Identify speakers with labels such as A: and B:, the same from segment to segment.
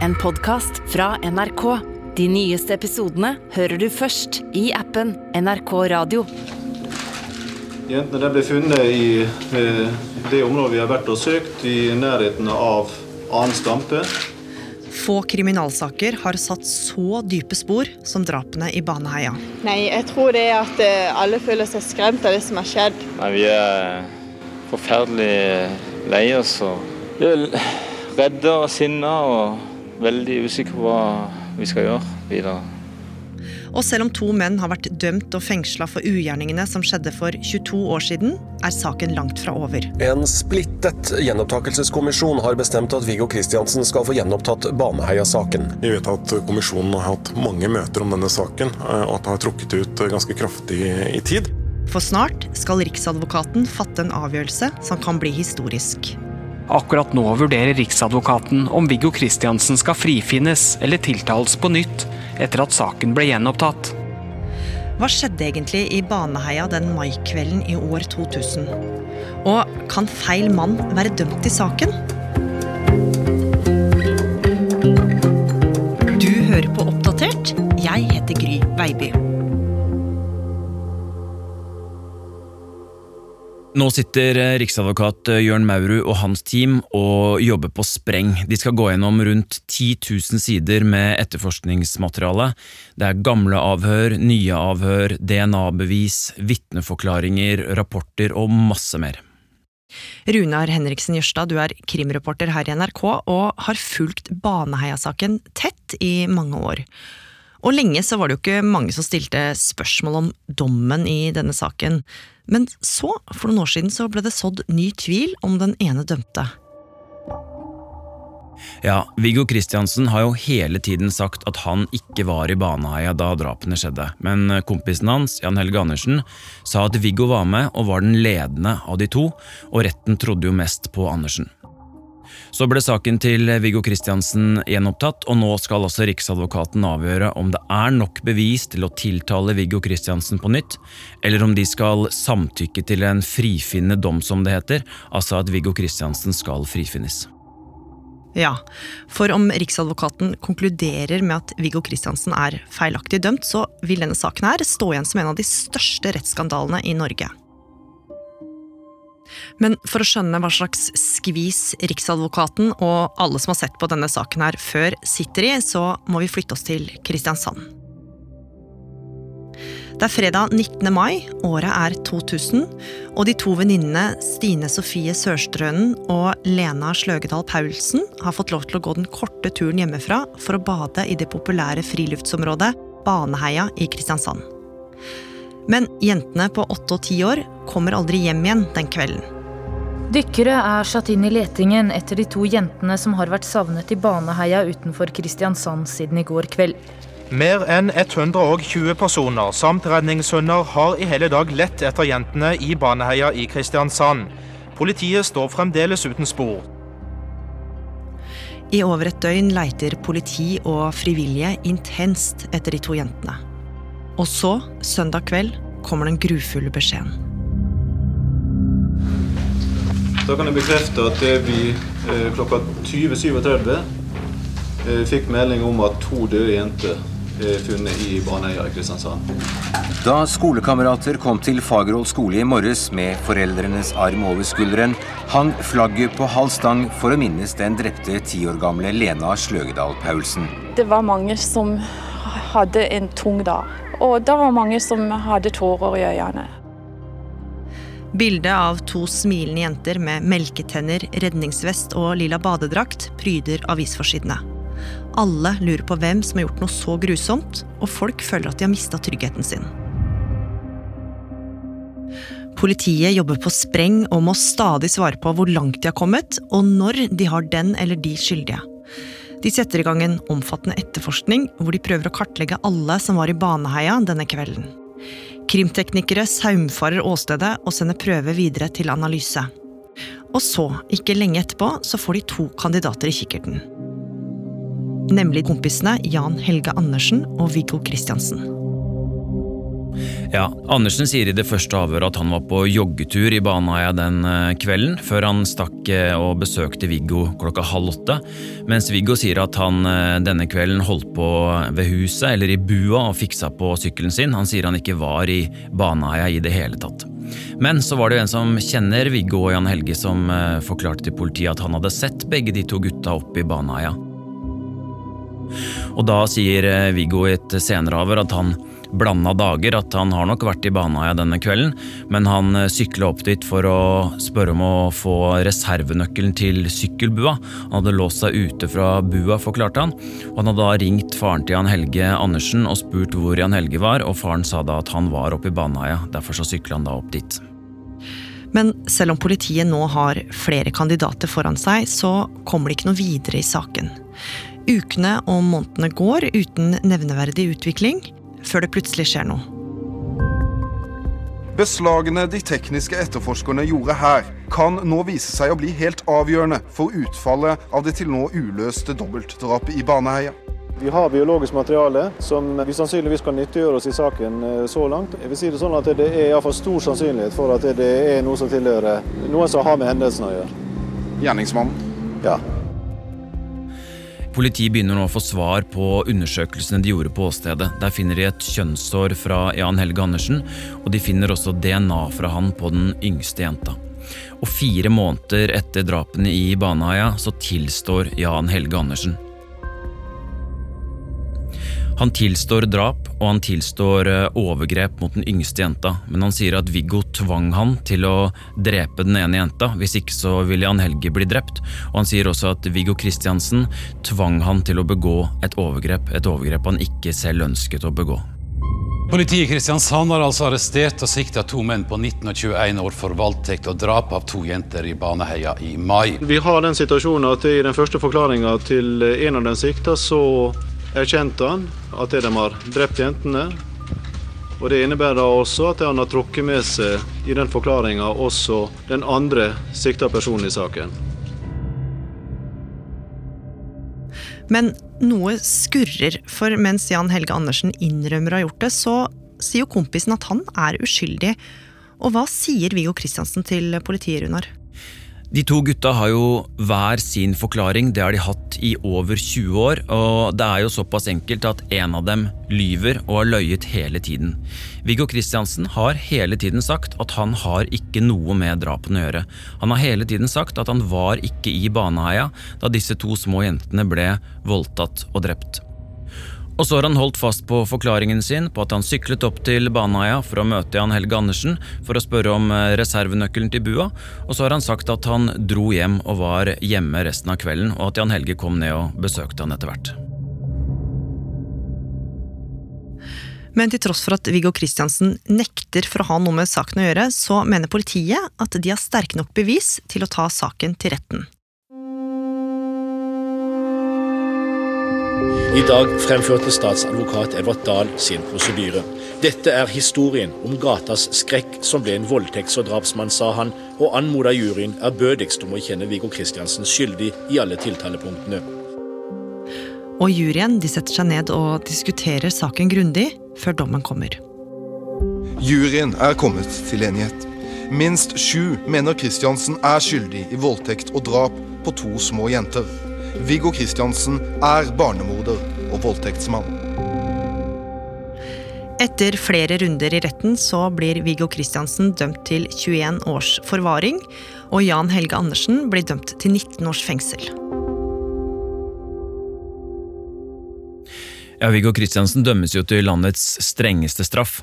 A: en podkast fra NRK. De nyeste episodene hører du først i appen NRK Radio.
B: Jentene ble funnet i eh, det området vi har vært og søkt, i nærheten av annen stampe.
C: Få kriminalsaker har satt så dype spor som drapene i Baneheia.
D: Nei, jeg tror det er at eh, alle føler seg skremt av det som har skjedd.
E: Nei, vi er forferdelig lei oss. og Vi er redde og sinna og veldig usikker på hva vi skal gjøre videre.
C: Og selv om to menn har vært dømt og fengsla for ugjerningene som skjedde for 22 år siden, er saken langt fra over.
F: En splittet gjenopptakelseskommisjon har bestemt at Viggo Kristiansen skal få gjenopptatt Baneheia-saken.
G: Vi vet at kommisjonen har hatt mange møter om denne saken, eh, og at det har trukket ut ganske kraftig i tid.
C: For snart skal Riksadvokaten fatte en avgjørelse som kan bli historisk.
H: Akkurat nå vurderer Riksadvokaten om Viggo Kristiansen skal frifinnes eller tiltales på nytt etter at saken ble gjenopptatt.
C: Hva skjedde egentlig i Baneheia den maikvelden i år 2000? Og kan feil mann være dømt i saken? Du hører på Oppdatert. Jeg heter Gry Baby.
I: Nå sitter eh, riksadvokat eh, Jørn Maurud og hans team og jobber på spreng. De skal gå gjennom rundt 10 000 sider med etterforskningsmateriale. Det er gamle avhør, nye avhør, DNA-bevis, vitneforklaringer, rapporter og masse mer.
C: Runar Henriksen Jørstad, du er krimreporter her i NRK og har fulgt Baneheia-saken tett i mange år. Og lenge så var det jo ikke mange som stilte spørsmål om dommen i denne saken. Men så, for noen år siden, så ble det sådd ny tvil om den ene dømte.
I: Ja, Viggo Kristiansen har jo hele tiden sagt at han ikke var i Baneheia da drapene skjedde, men kompisen hans, Jan Helge Andersen, sa at Viggo var med og var den ledende av de to, og retten trodde jo mest på Andersen. Så ble saken til Viggo Kristiansen gjenopptatt, og nå skal også Riksadvokaten avgjøre om det er nok bevis til å tiltale Viggo Kristiansen på nytt, eller om de skal samtykke til en frifinnende dom, som det heter, altså at Viggo Kristiansen skal frifinnes.
C: Ja, for om Riksadvokaten konkluderer med at Viggo Kristiansen er feilaktig dømt, så vil denne saken her stå igjen som en av de største rettsskandalene i Norge. Men for å skjønne hva slags skvis Riksadvokaten og alle som har sett på denne saken her før, sitter i, så må vi flytte oss til Kristiansand. Det er fredag 19. mai, året er 2000, og de to venninnene Stine Sofie Sørstrønen og Lena Sløgedal Paulsen har fått lov til å gå den korte turen hjemmefra for å bade i det populære friluftsområdet Baneheia i Kristiansand. Men jentene på åtte og ti år kommer aldri hjem igjen den kvelden.
J: Dykkere er satt inn i letingen etter de to jentene som har vært savnet i Baneheia utenfor Kristiansand siden i går kveld.
K: Mer enn 120 personer samt redningshunder har i hele dag lett etter jentene i Baneheia i Kristiansand. Politiet står fremdeles uten spor.
C: I over et døgn leiter politi og frivillige intenst etter de to jentene. Og så, søndag kveld, kommer den grufulle beskjeden.
B: Da kan jeg bekrefte at vi eh, klokka 20.37 eh, fikk melding om at to døde jenter er funnet i Baneheia i Kristiansand.
L: Da skolekamerater kom til Fagerholt skole i morges med foreldrenes arm over skulderen, hang flagget på halv stang for å minnes den drepte ti år gamle Lena Sløgedal Paulsen.
D: Det var mange som hadde en tung dag. Og det var mange som hadde tårer i øynene.
C: Bildet av to smilende jenter med melketenner, redningsvest og lilla badedrakt pryder avisforsidene. Alle lurer på hvem som har gjort noe så grusomt, og folk føler at de har mista tryggheten sin. Politiet jobber på spreng og må stadig svare på hvor langt de har kommet, og når de har den eller de skyldige. De setter i gang en omfattende etterforskning hvor de prøver å kartlegge alle som var i Baneheia denne kvelden. Krimteknikere saumfarer åstedet og sender prøver videre til analyse. Og så, ikke lenge etterpå, så får de to kandidater i kikkerten. Nemlig kompisene Jan Helge Andersen og Viggo Kristiansen.
I: Ja, Andersen sier i det første avhøret at han var på joggetur i Baneheia den eh, kvelden, før han stakk eh, og besøkte Viggo klokka halv åtte. Mens Viggo sier at han eh, denne kvelden holdt på ved huset eller i bua og fiksa på sykkelen sin. Han sier han ikke var i Baneheia i det hele tatt. Men så var det jo en som kjenner Viggo og Jan Helge som forklarte til politiet at han hadde sett begge de to gutta opp i Baneheia. Og da sier Viggo i et senere avhør at han blanda dager at han har nok vært i Baneheia denne kvelden, men han eh, sykla opp dit for å spørre om å få reservenøkkelen til sykkelbua. Han hadde låst seg ute fra bua, forklarte han, og han hadde da ringt faren til Jan Helge Andersen og spurt hvor Jan Helge var, og faren sa da at han var oppe i Baneheia, derfor så sykla han da opp dit.
C: Men selv om politiet nå har flere kandidater foran seg, så kommer det ikke noe videre i saken. Ukene og månedene går uten nevneverdig utvikling før det plutselig skjer noe.
M: Beslagene de tekniske etterforskerne gjorde her, kan nå vise seg å bli helt avgjørende for utfallet av det til nå uløste dobbeltdrapet i Baneheia.
B: Vi har biologisk materiale som vi sannsynligvis kan nyttiggjøre oss i saken eh, så langt. Jeg vil si Det sånn at det er iallfall stor sannsynlighet for at det er noe som tilhører noen som har med hendelsen å gjøre.
M: Gjerningsmannen?
B: Ja.
I: Politiet begynner nå å få svar på undersøkelsene de gjorde på åstedet. Der finner de et kjønnshår fra Jan Helge Andersen, og de finner også DNA fra han på den yngste jenta. Og fire måneder etter drapene i Baneheia så tilstår Jan Helge Andersen. Han tilstår drap, og han tilstår eh, overgrep mot den yngste jenta, men han sier at Viggo tvang han til å drepe den ene jenta, hvis ikke så ville Jan Helge bli drept, og han sier også at Viggo Kristiansen tvang han til å begå et overgrep, et overgrep han ikke selv ønsket å begå.
N: Politiet i Kristiansand har altså arrestert og sikta to menn på 19 og 21 år for voldtekt og drap av to jenter i Baneheia i mai.
B: Vi har den situasjonen at i den første forklaringa til en av den sikta, så erkjente han at de har drept jentene. Og Det innebærer også at han har trukket med seg i den forklaringa også den andre sikta personen i saken.
C: Men noe skurrer, for mens Jan Helge Andersen innrømmer å ha gjort det, så sier jo kompisen at han er uskyldig. Og hva sier Viggo Kristiansen til politiet, Runar?
I: De to gutta har jo hver sin forklaring, det har de hatt i over 20 år. Og det er jo såpass enkelt at en av dem lyver og har løyet hele tiden. Viggo Kristiansen har hele tiden sagt at han har ikke noe med drapene å gjøre. Han har hele tiden sagt at han var ikke i Baneheia da disse to små jentene ble voldtatt og drept. Og så har han holdt fast på forklaringen sin på at han syklet opp til Baneheia for å møte Jan Helge Andersen for å spørre om eh, reservenøkkelen til bua, og så har han sagt at han dro hjem og var hjemme resten av kvelden, og at Jan Helge kom ned og besøkte han etter hvert.
C: Men til tross for at Viggo Kristiansen nekter for å ha noe med saken å gjøre, så mener politiet at de har sterke nok bevis til å ta saken til retten.
O: I dag fremførte statsadvokat Edvard Dahl sin prosedyre. Dette er historien om gatas skrekk som ble en voldtekts- og drapsmann, sa han, og anmoda juryen ærbødigst om å kjenne Viggo Kristiansen skyldig i alle tiltalepunktene.
C: Og juryen de setter seg ned og diskuterer saken grundig før dommen kommer.
M: Juryen er kommet til enighet. Minst sju mener Kristiansen er skyldig i voldtekt og drap på to små jenter. Viggo Kristiansen er barnemorder og voldtektsmann.
C: Etter flere runder i retten så blir Viggo Kristiansen dømt til 21 års forvaring, og Jan Helge Andersen blir dømt til 19 års fengsel.
I: Ja, Viggo Kristiansen dømmes jo til landets strengeste straff.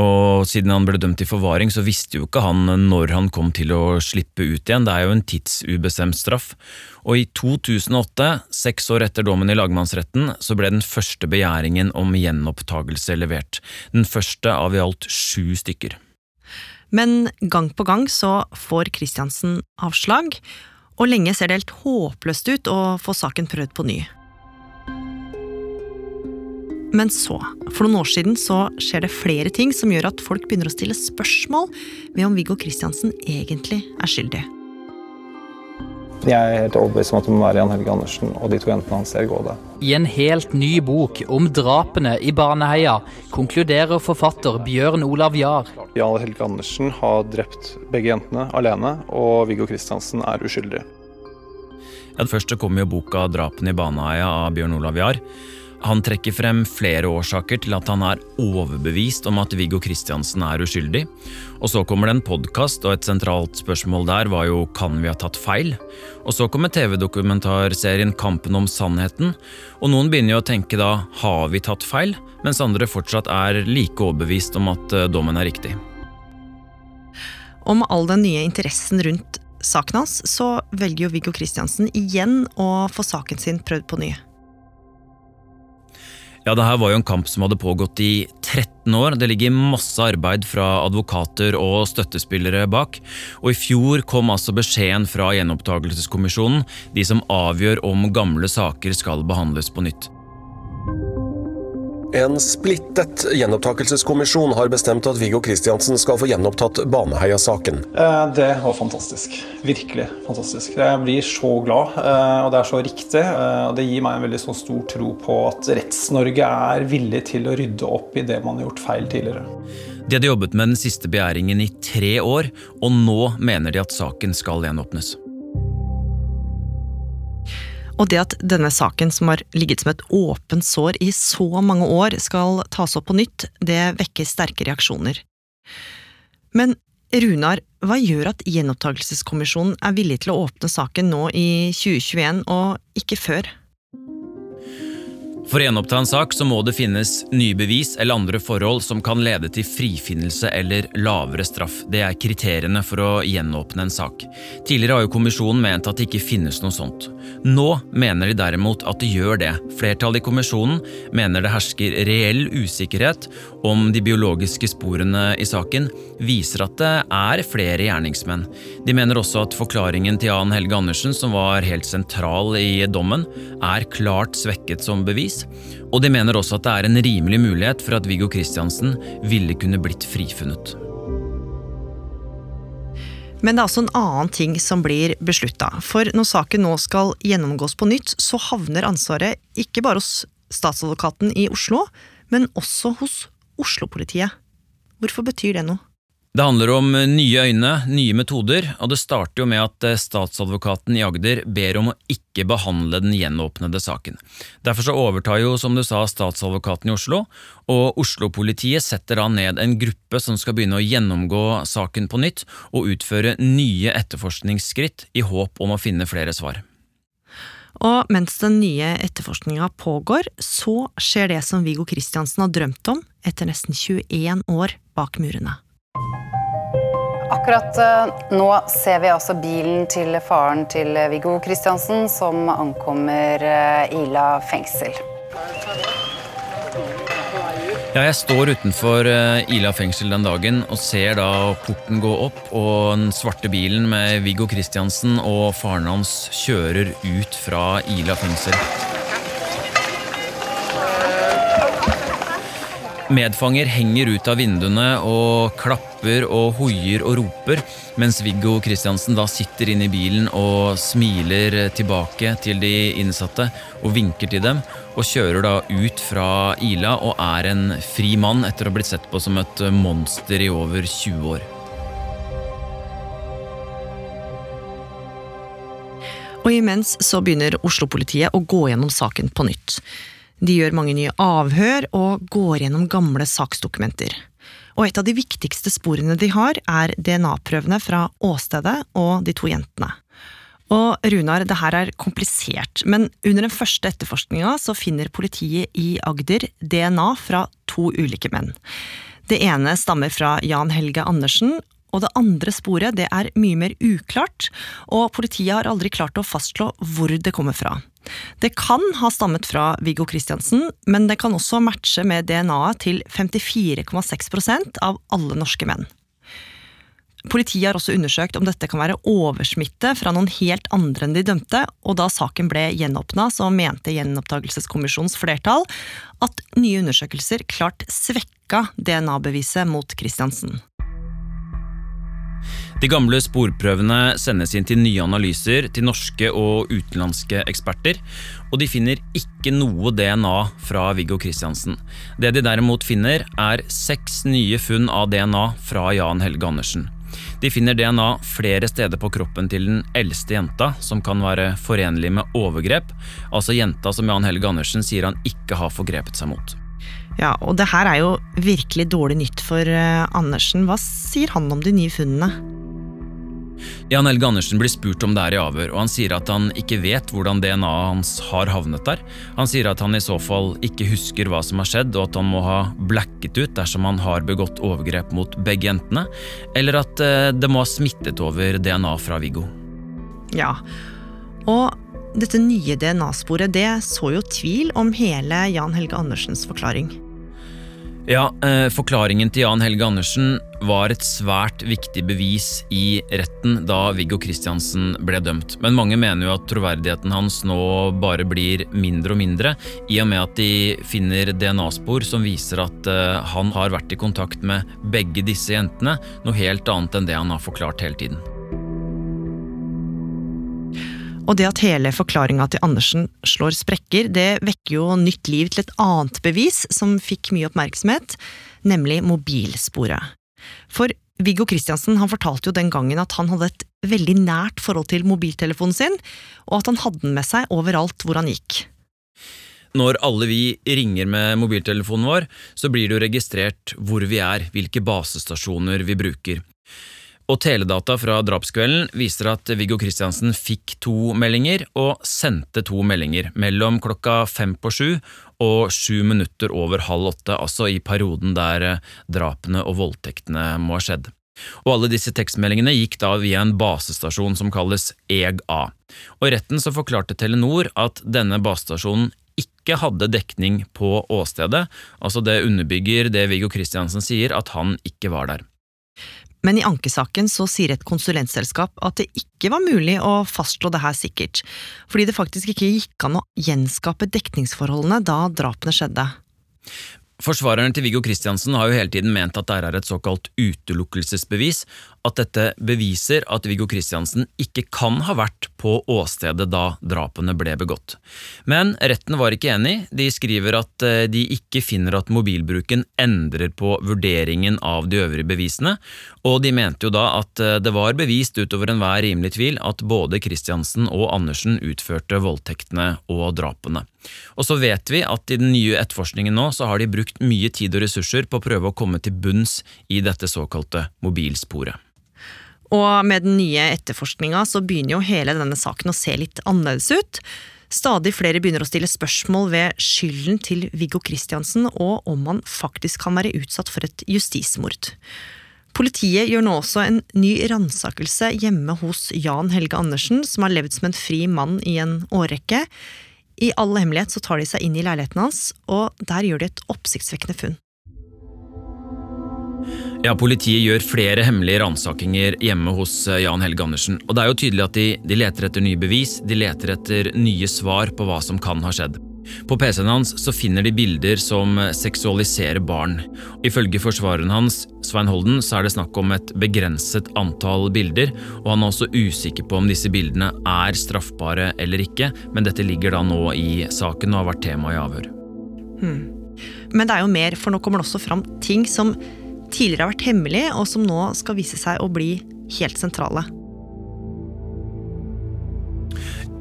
I: Og siden han ble dømt til forvaring, så visste jo ikke han når han kom til å slippe ut igjen. Det er jo en tidsubestemt straff. Og i 2008, seks år etter dommen i lagmannsretten, så ble den første begjæringen om gjenopptagelse levert. Den første av i alt sju stykker.
C: Men gang på gang så får Kristiansen avslag, og lenge ser det helt håpløst ut å få saken prøvd på ny. Men så, for noen år siden, så skjer det flere ting som gjør at folk begynner å stille spørsmål ved om Viggo Kristiansen egentlig er skyldig.
P: Jeg er helt overbevist om at det må være Jan Helge Andersen og de to jentene han ser gå det.
Q: I en helt ny bok om drapene i Baneheia konkluderer forfatter Bjørn Olav Jahr.
P: Jan Helge Andersen har drept begge jentene alene, og Viggo Kristiansen er uskyldig.
I: Ja, Først så kommer jo boka 'Drapene i Baneheia' av Bjørn Olav Jahr. Han trekker frem flere årsaker til at han er overbevist om at Viggo Kristiansen er uskyldig. Og så kommer det en podkast, og et sentralt spørsmål der var jo kan vi ha tatt feil? Og så kommer TV-dokumentarserien Kampen om sannheten, og noen begynner jo å tenke da har vi tatt feil, mens andre fortsatt er like overbevist om at eh, dommen er riktig.
C: Med all den nye interessen rundt saken hans, så velger jo Viggo Kristiansen igjen å få saken sin prøvd på ny.
I: Ja, det her var jo en kamp som hadde pågått i 13 år. Det ligger masse arbeid fra advokater og støttespillere bak. Og i fjor kom altså beskjeden fra Gjenopptakelseskommisjonen, de som avgjør om gamle saker skal behandles på nytt.
F: En splittet gjenopptakelseskommisjon har bestemt at Viggo Kristiansen skal få gjenopptatt Baneheia-saken.
P: Eh, det var fantastisk. Virkelig fantastisk. Jeg blir så glad, eh, og det er så riktig. Eh, og Det gir meg en veldig så stor tro på at Retts-Norge er villig til å rydde opp i det man har gjort feil tidligere.
I: De hadde jobbet med den siste begjæringen i tre år, og nå mener de at saken skal gjenåpnes.
C: Og det at denne saken, som har ligget som et åpent sår i så mange år, skal tas opp på nytt, det vekker sterke reaksjoner. Men Runar, hva gjør at Gjenopptakelseskommisjonen er villig til å åpne saken nå i 2021, og ikke før?
I: For å gjenoppta en sak så må det finnes nye bevis eller andre forhold som kan lede til frifinnelse eller lavere straff. Det er kriteriene for å gjenåpne en sak. Tidligere har jo kommisjonen ment at det ikke finnes noe sånt. Nå mener de derimot at det gjør det. Flertallet i kommisjonen mener det hersker reell usikkerhet om de biologiske sporene i saken viser at det er flere gjerningsmenn. De mener også at forklaringen til Jan Helge Andersen, som var helt sentral i dommen, er klart svekket som bevis. Og de mener også at det er en rimelig mulighet for at Viggo Kristiansen ville kunne blitt frifunnet.
C: Men det er også en annen ting som blir beslutta. For når saken nå skal gjennomgås på nytt, så havner ansvaret ikke bare hos statsadvokaten i Oslo, men også hos Oslo-politiet. Hvorfor betyr det noe?
I: Det handler om nye øyne, nye metoder, og det starter jo med at eh, statsadvokaten i Agder ber om å ikke behandle den gjenåpnede saken. Derfor så overtar jo, som du sa, statsadvokaten i Oslo, og Oslo-politiet setter da ned en gruppe som skal begynne å gjennomgå saken på nytt og utføre nye etterforskningsskritt i håp om å finne flere svar.
C: Og mens den nye etterforskninga pågår, så skjer det som Viggo Kristiansen har drømt om etter nesten 21 år bak murene.
R: Akkurat eh, nå ser vi altså bilen til faren til Viggo Kristiansen som ankommer eh, Ila fengsel.
I: Ja, jeg står utenfor eh, Ila fengsel den dagen og ser da porten gå opp, og den svarte bilen med Viggo Kristiansen og faren hans kjører ut fra Ila fengsel. Medfanger henger ut av vinduene og klapper og hoier og roper, mens Viggo Kristiansen da sitter inne i bilen og smiler tilbake til de innsatte og vinker til dem, og kjører da ut fra Ila og er en fri mann etter å ha blitt sett på som et monster i over 20 år.
C: Og imens så begynner Oslo-politiet å gå gjennom saken på nytt. De gjør mange nye avhør og går gjennom gamle saksdokumenter. Og et av de viktigste sporene de har, er DNA-prøvene fra åstedet og de to jentene. Og Runar, det her er komplisert, men under den første etterforskninga så finner politiet i Agder DNA fra to ulike menn. Det ene stammer fra Jan Helge Andersen, og det andre sporet det er mye mer uklart, og politiet har aldri klart å fastslå hvor det kommer fra. Det kan ha stammet fra Viggo Kristiansen, men det kan også matche med DNA-et til 54,6% av alle norske menn. Politiet har også undersøkt om dette kan være oversmitte fra noen helt andre enn de dømte, og da saken ble gjenåpna, så mente Gjenopptakelseskommisjonens flertall at nye undersøkelser klart svekka DNA-beviset mot Kristiansen.
I: De gamle sporprøvene sendes inn til nye analyser til norske og utenlandske eksperter, og de finner ikke noe DNA fra Viggo Kristiansen. Det de derimot finner, er seks nye funn av DNA fra Jan Helge Andersen. De finner DNA flere steder på kroppen til den eldste jenta, som kan være forenlig med overgrep, altså jenta som Jan Helge Andersen sier han ikke har forgrepet seg mot.
C: Ja, og det her er jo virkelig dårlig nytt for uh, Andersen. Hva sier han om de nye funnene?
I: Jan Helge Andersen blir spurt om det er i avhør, og han sier at han ikke vet hvordan DNA-et hans har havnet der. Han sier at han i så fall ikke husker hva som har skjedd, og at han må ha blacket ut dersom han har begått overgrep mot begge jentene, eller at eh, det må ha smittet over DNA fra Viggo.
C: Ja, og dette nye DNA-sporet det så jo tvil om hele Jan Helge Andersens forklaring.
I: Ja, eh, Forklaringen til Jan Helge Andersen var et svært viktig bevis i retten da Viggo Kristiansen ble dømt. Men mange mener jo at troverdigheten hans nå bare blir mindre og mindre, i og med at de finner DNA-spor som viser at eh, han har vært i kontakt med begge disse jentene, noe helt annet enn det han har forklart hele tiden.
C: Og det at hele forklaringa til Andersen slår sprekker, det vekker jo nytt liv til et annet bevis som fikk mye oppmerksomhet, nemlig mobilsporet. For Viggo Kristiansen han fortalte jo den gangen at han hadde et veldig nært forhold til mobiltelefonen sin, og at han hadde den med seg overalt hvor han gikk.
I: Når alle vi ringer med mobiltelefonen vår, så blir det jo registrert hvor vi er, hvilke basestasjoner vi bruker. Og teledata fra drapskvelden viser at Viggo Kristiansen fikk to meldinger og sendte to meldinger mellom klokka fem på sju og sju minutter over halv åtte, altså i perioden der eh, drapene og voldtektene må ha skjedd. Og alle disse tekstmeldingene gikk da via en basestasjon som kalles EG-A. Og I retten så forklarte Telenor at denne basestasjonen ikke hadde dekning på åstedet, altså det underbygger det Viggo Kristiansen sier, at han ikke var der.
C: Men i ankesaken så sier et konsulentselskap at det ikke var mulig å fastslå det her sikkert, fordi det faktisk ikke gikk an å gjenskape dekningsforholdene da drapene skjedde.
I: Forsvareren til Viggo Kristiansen har jo hele tiden ment at dette er et såkalt utelukkelsesbevis, at dette beviser at Viggo Kristiansen ikke kan ha vært på åstedet da drapene ble begått. Men retten var ikke enig, de skriver at eh, de ikke finner at mobilbruken endrer på vurderingen av de øvrige bevisene, og de mente jo da at eh, det var bevist utover enhver rimelig tvil at både Kristiansen og Andersen utførte voldtektene og drapene. Og så vet vi at i den nye etterforskningen nå så har de brukt mye tid og ressurser på å prøve å komme til bunns i dette såkalte mobilsporet.
C: Og med den nye etterforskninga så begynner jo hele denne saken å se litt annerledes ut. Stadig flere begynner å stille spørsmål ved skylden til Viggo Kristiansen, og om han faktisk kan være utsatt for et justismord. Politiet gjør nå også en ny ransakelse hjemme hos Jan Helge Andersen, som har levd som en fri mann i en årrekke. I all hemmelighet så tar de seg inn i leiligheten hans, og der gjør de et oppsiktsvekkende funn.
I: Ja, Politiet gjør flere hemmelige ransakinger hjemme hos eh, Jan Helge Andersen. Og det er jo tydelig at de, de leter etter nye bevis, de leter etter nye svar på hva som kan ha skjedd. På PC-en hans så finner de bilder som seksualiserer barn. Ifølge forsvareren hans, Svein Holden, så er det snakk om et begrenset antall bilder, og han er også usikker på om disse bildene er straffbare eller ikke, men dette ligger da nå i saken og har vært tema i avhør.
C: Hmm. Men det er jo mer, for nå kommer det også fram ting som tidligere har vært hemmelig, og som nå skal vise seg å bli helt sentrale.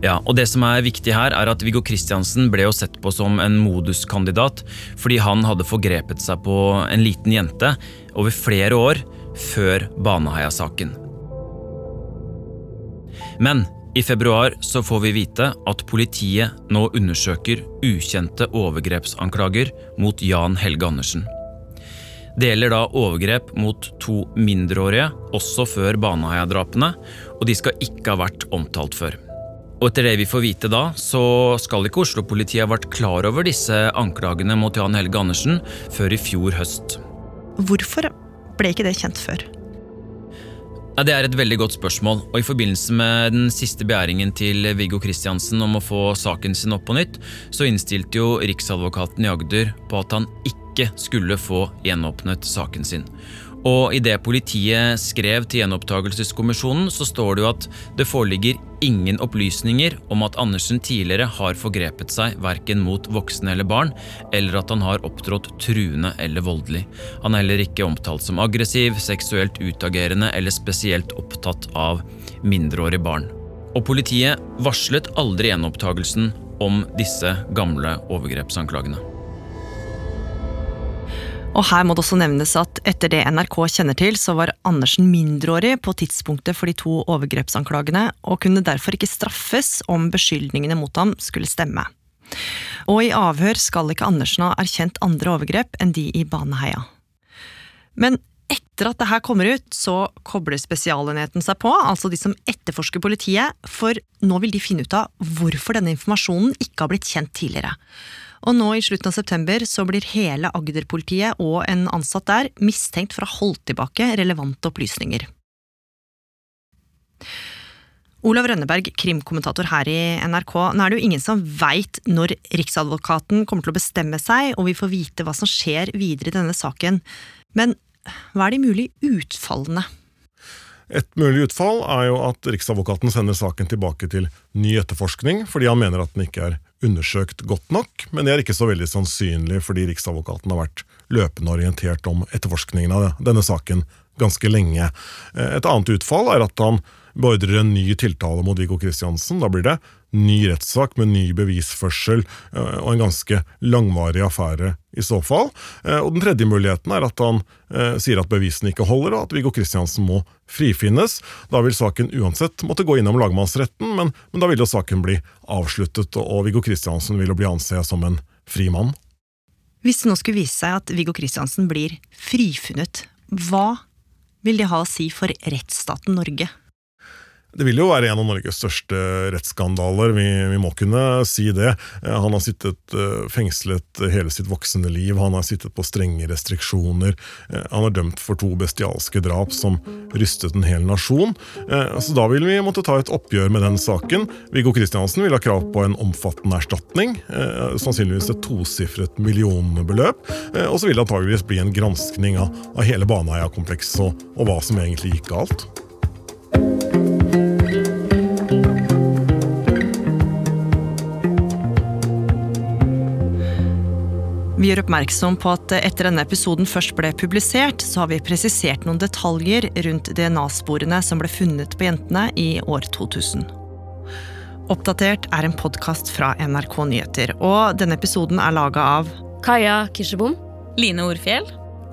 I: Ja, og Det som er viktig her, er at Viggo Kristiansen ble jo sett på som en moduskandidat fordi han hadde forgrepet seg på en liten jente over flere år før Baneheia-saken. Men i februar så får vi vite at politiet nå undersøker ukjente overgrepsanklager mot Jan Helge Andersen. Det gjelder da overgrep mot to mindreårige, også før Baneheia-drapene, og de skal ikke ha vært omtalt før. Og etter det vi får vite da, så skal ikke Oslo-politiet ha vært klar over disse anklagene mot Jan Helge Andersen før i fjor høst.
C: Hvorfor ble ikke det kjent før?
I: Ja, det er et veldig godt spørsmål, og i forbindelse med den siste begjæringen til Viggo Kristiansen om å få saken sin opp på nytt, så innstilte jo riksadvokaten i Agder på at han ikke skulle få gjenåpnet saken sin. Og i det politiet skrev til gjenopptakelseskommisjonen, så står det jo at det foreligger ingen opplysninger om at Andersen tidligere har forgrepet seg verken mot voksne eller barn, eller at han har opptrådt truende eller voldelig. Han er heller ikke omtalt som aggressiv, seksuelt utagerende eller spesielt opptatt av mindreårige barn. Og politiet varslet aldri gjenopptakelsen om disse gamle overgrepsanklagene.
C: Og her må det også nevnes at etter det NRK kjenner til, så var Andersen mindreårig på tidspunktet for de to overgrepsanklagene, og kunne derfor ikke straffes om beskyldningene mot ham skulle stemme. Og i avhør skal ikke Andersen ha erkjent andre overgrep enn de i Baneheia. Men etter at det her kommer ut, så kobler Spesialenheten seg på, altså de som etterforsker politiet, for nå vil de finne ut av hvorfor denne informasjonen ikke har blitt kjent tidligere. Og nå i slutten av september så blir hele Agder-politiet og en ansatt der mistenkt for å ha holdt tilbake relevante opplysninger. Olav Rønneberg, krimkommentator her i NRK. Nå er det jo ingen som veit når Riksadvokaten kommer til å bestemme seg, og vi får vite hva som skjer videre i denne saken. Men hva er de mulige utfallene?
G: Et mulig utfall er jo at Riksadvokaten sender saken tilbake til ny etterforskning, fordi han mener at den ikke er undersøkt godt nok, men det er ikke så veldig sannsynlig fordi Riksadvokaten har vært løpende orientert om etterforskningen av denne saken ganske lenge. Et annet utfall er at han beordrer en ny tiltale mot Viggo Kristiansen. Da blir det ny rettssak med ny bevisførsel eh, og en ganske langvarig affære i så fall. Eh, og Den tredje muligheten er at han eh, sier at bevisene ikke holder, og at Viggo Kristiansen må frifinnes. Da vil saken uansett måtte gå innom lagmannsretten, men, men da vil jo saken bli avsluttet, og Viggo Kristiansen vil jo bli ansett som en fri mann.
C: Hvis det nå skulle vise seg at Viggo Kristiansen blir frifunnet, hva vil det ha å si for rettsstaten Norge?
G: Det vil jo være en av Norges største rettsskandaler, vi, vi, må kunne si det. Eh, han har sittet eh, fengslet hele sitt voksne liv, han har sittet på strenge restriksjoner. Eh, han er dømt for to bestialske drap som rystet en hel nasjon. Så da vil vi måtte ta et oppgjør med den saken. Viggo Kristiansen vil ha krav på en omfattende erstatning, sannsynligvis et tosifret millionbeløp. Og så vil det antageligvis bli en granskning av, av hele Baneheia-komplekset og, og hva som egentlig gikk galt.
C: Vi gjør oppmerksom på at etter denne episoden først ble publisert, så har vi presisert noen detaljer rundt DNA-sporene som ble funnet på jentene i år 2000. Oppdatert er en podkast fra NRK Nyheter, og denne episoden er laga av
S: Kaja Kirsebom.
T: Line Orfjell.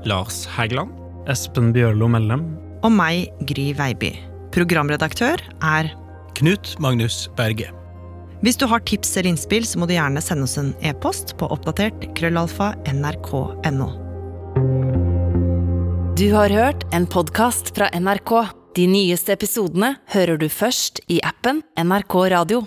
U: Lars Hægeland. Espen Bjørlo Mellem.
C: Og meg, Gry Veiby. Programredaktør er
U: Knut Magnus Berge.
C: Hvis du har tips eller innspill, så må du gjerne sende oss en e-post på oppdatert krøllalfa nrk.no.
A: Du har hørt en podkast fra NRK. De nyeste episodene hører du først i appen NRK Radio.